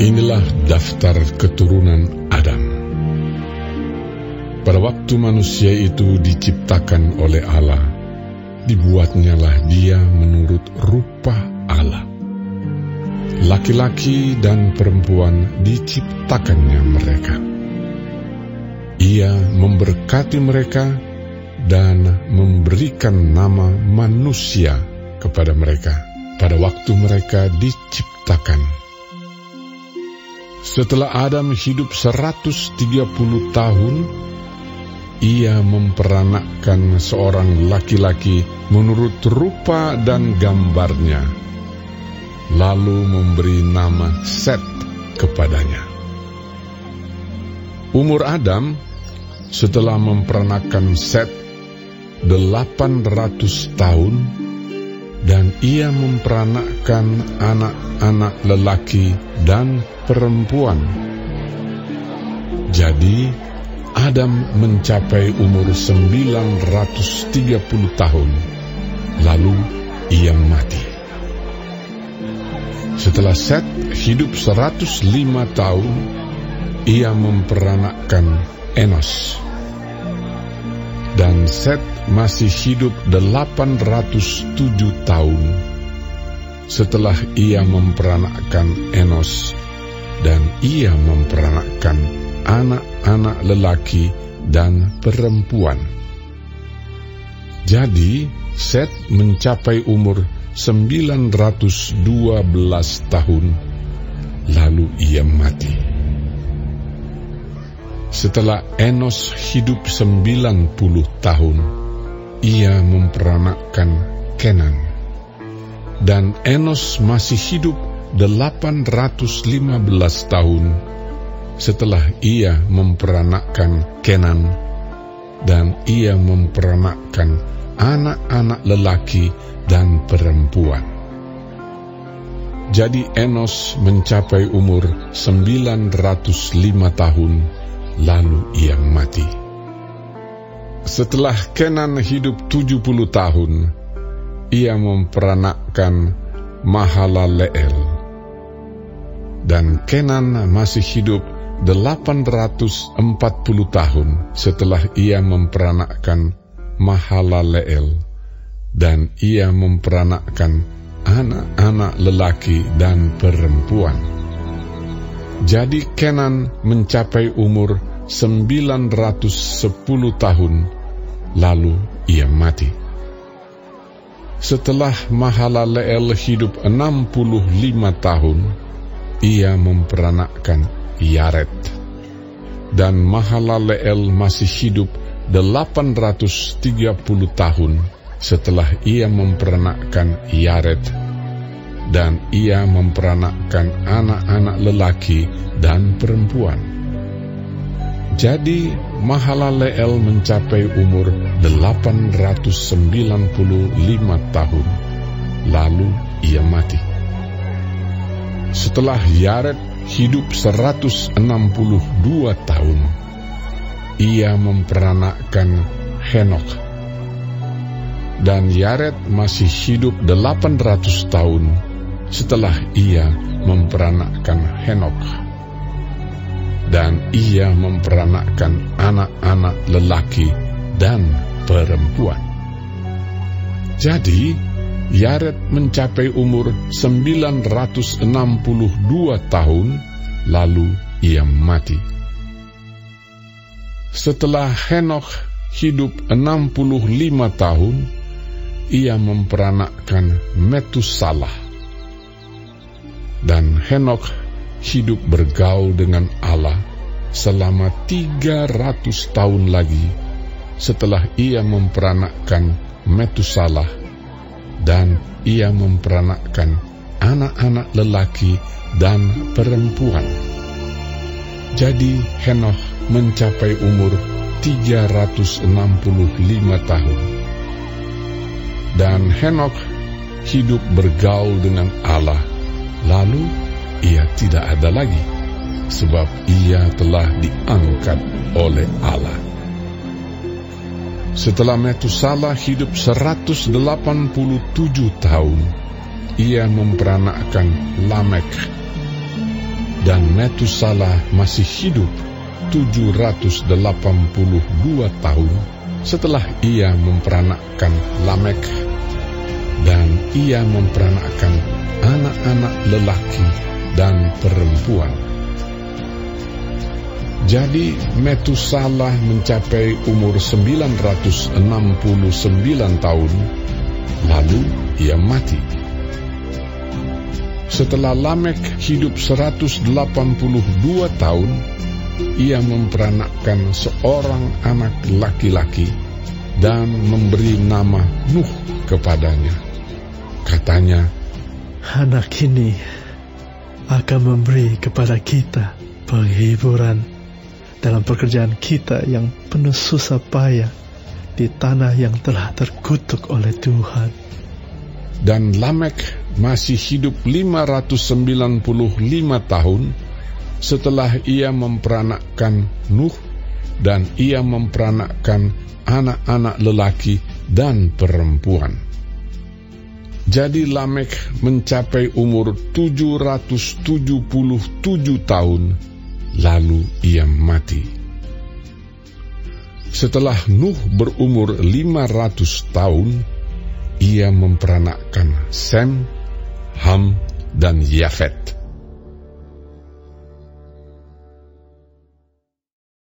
Inilah daftar keturunan Adam. Pada waktu manusia itu diciptakan oleh Allah, dibuatnyalah dia menurut rupa Allah. Laki-laki dan perempuan diciptakannya mereka. Ia memberkati mereka dan memberikan nama manusia kepada mereka pada waktu mereka diciptakan. Setelah Adam hidup 130 tahun, ia memperanakkan seorang laki-laki menurut rupa dan gambarnya, lalu memberi nama Set kepadanya. Umur Adam setelah memperanakkan Set 800 tahun dan ia memperanakkan anak-anak lelaki dan perempuan. Jadi Adam mencapai umur 930 tahun, lalu ia mati. Setelah Set hidup 105 tahun, ia memperanakkan Enos. Dan Set masih hidup 807 tahun setelah ia memperanakkan Enos dan ia memperanakkan anak-anak lelaki dan perempuan. Jadi Set mencapai umur 912 tahun lalu ia mati. Setelah Enos hidup 90 tahun, ia memperanakkan Kenan. Dan Enos masih hidup 815 tahun setelah ia memperanakkan Kenan dan ia memperanakkan anak-anak lelaki dan perempuan. Jadi Enos mencapai umur 905 tahun lalu ia mati. Setelah Kenan hidup 70 tahun, ia memperanakkan Mahalaleel. Dan Kenan masih hidup 840 tahun setelah ia memperanakkan Mahalaleel. Dan ia memperanakkan anak-anak lelaki dan perempuan. Jadi Kenan mencapai umur 910 tahun, lalu ia mati. Setelah Mahalaleel hidup 65 tahun, ia memperanakkan Yaret. Dan Mahalaleel masih hidup 830 tahun setelah ia memperanakkan Yaret. Dan ia memperanakkan anak-anak lelaki dan perempuan. Jadi Mahalaleel mencapai umur 895 tahun, lalu ia mati. Setelah Yared hidup 162 tahun, ia memperanakkan Henok. Dan Yared masih hidup 800 tahun setelah ia memperanakkan Henok dan ia memperanakkan anak-anak lelaki dan perempuan. Jadi, Yared mencapai umur 962 tahun, lalu ia mati. Setelah Henok hidup 65 tahun, ia memperanakkan Metusalah. Dan Henok hidup bergaul dengan Allah selama 300 tahun lagi setelah ia memperanakkan Metusalah dan ia memperanakkan anak-anak lelaki dan perempuan. Jadi Henoch mencapai umur 365 tahun. Dan Henok hidup bergaul dengan Allah. Lalu ia tidak ada lagi, sebab ia telah diangkat oleh Allah. Setelah Metusala hidup 187 tahun, ia memperanakkan Lamek. Dan Metusala masih hidup 782 tahun setelah ia memperanakkan Lamek dan ia memperanakkan anak-anak lelaki dan perempuan. Jadi Metusala mencapai umur 969 tahun, lalu ia mati. Setelah Lamek hidup 182 tahun, ia memperanakkan seorang anak laki-laki dan memberi nama Nuh kepadanya. Katanya, Anak ini akan memberi kepada kita penghiburan dalam pekerjaan kita yang penuh susah payah di tanah yang telah terkutuk oleh Tuhan. Dan Lamek masih hidup 595 tahun setelah ia memperanakkan Nuh dan ia memperanakkan anak-anak lelaki dan perempuan. Jadi Lamek mencapai umur 777 tahun, lalu ia mati. Setelah Nuh berumur 500 tahun, ia memperanakkan Sem, Ham, dan Yafet.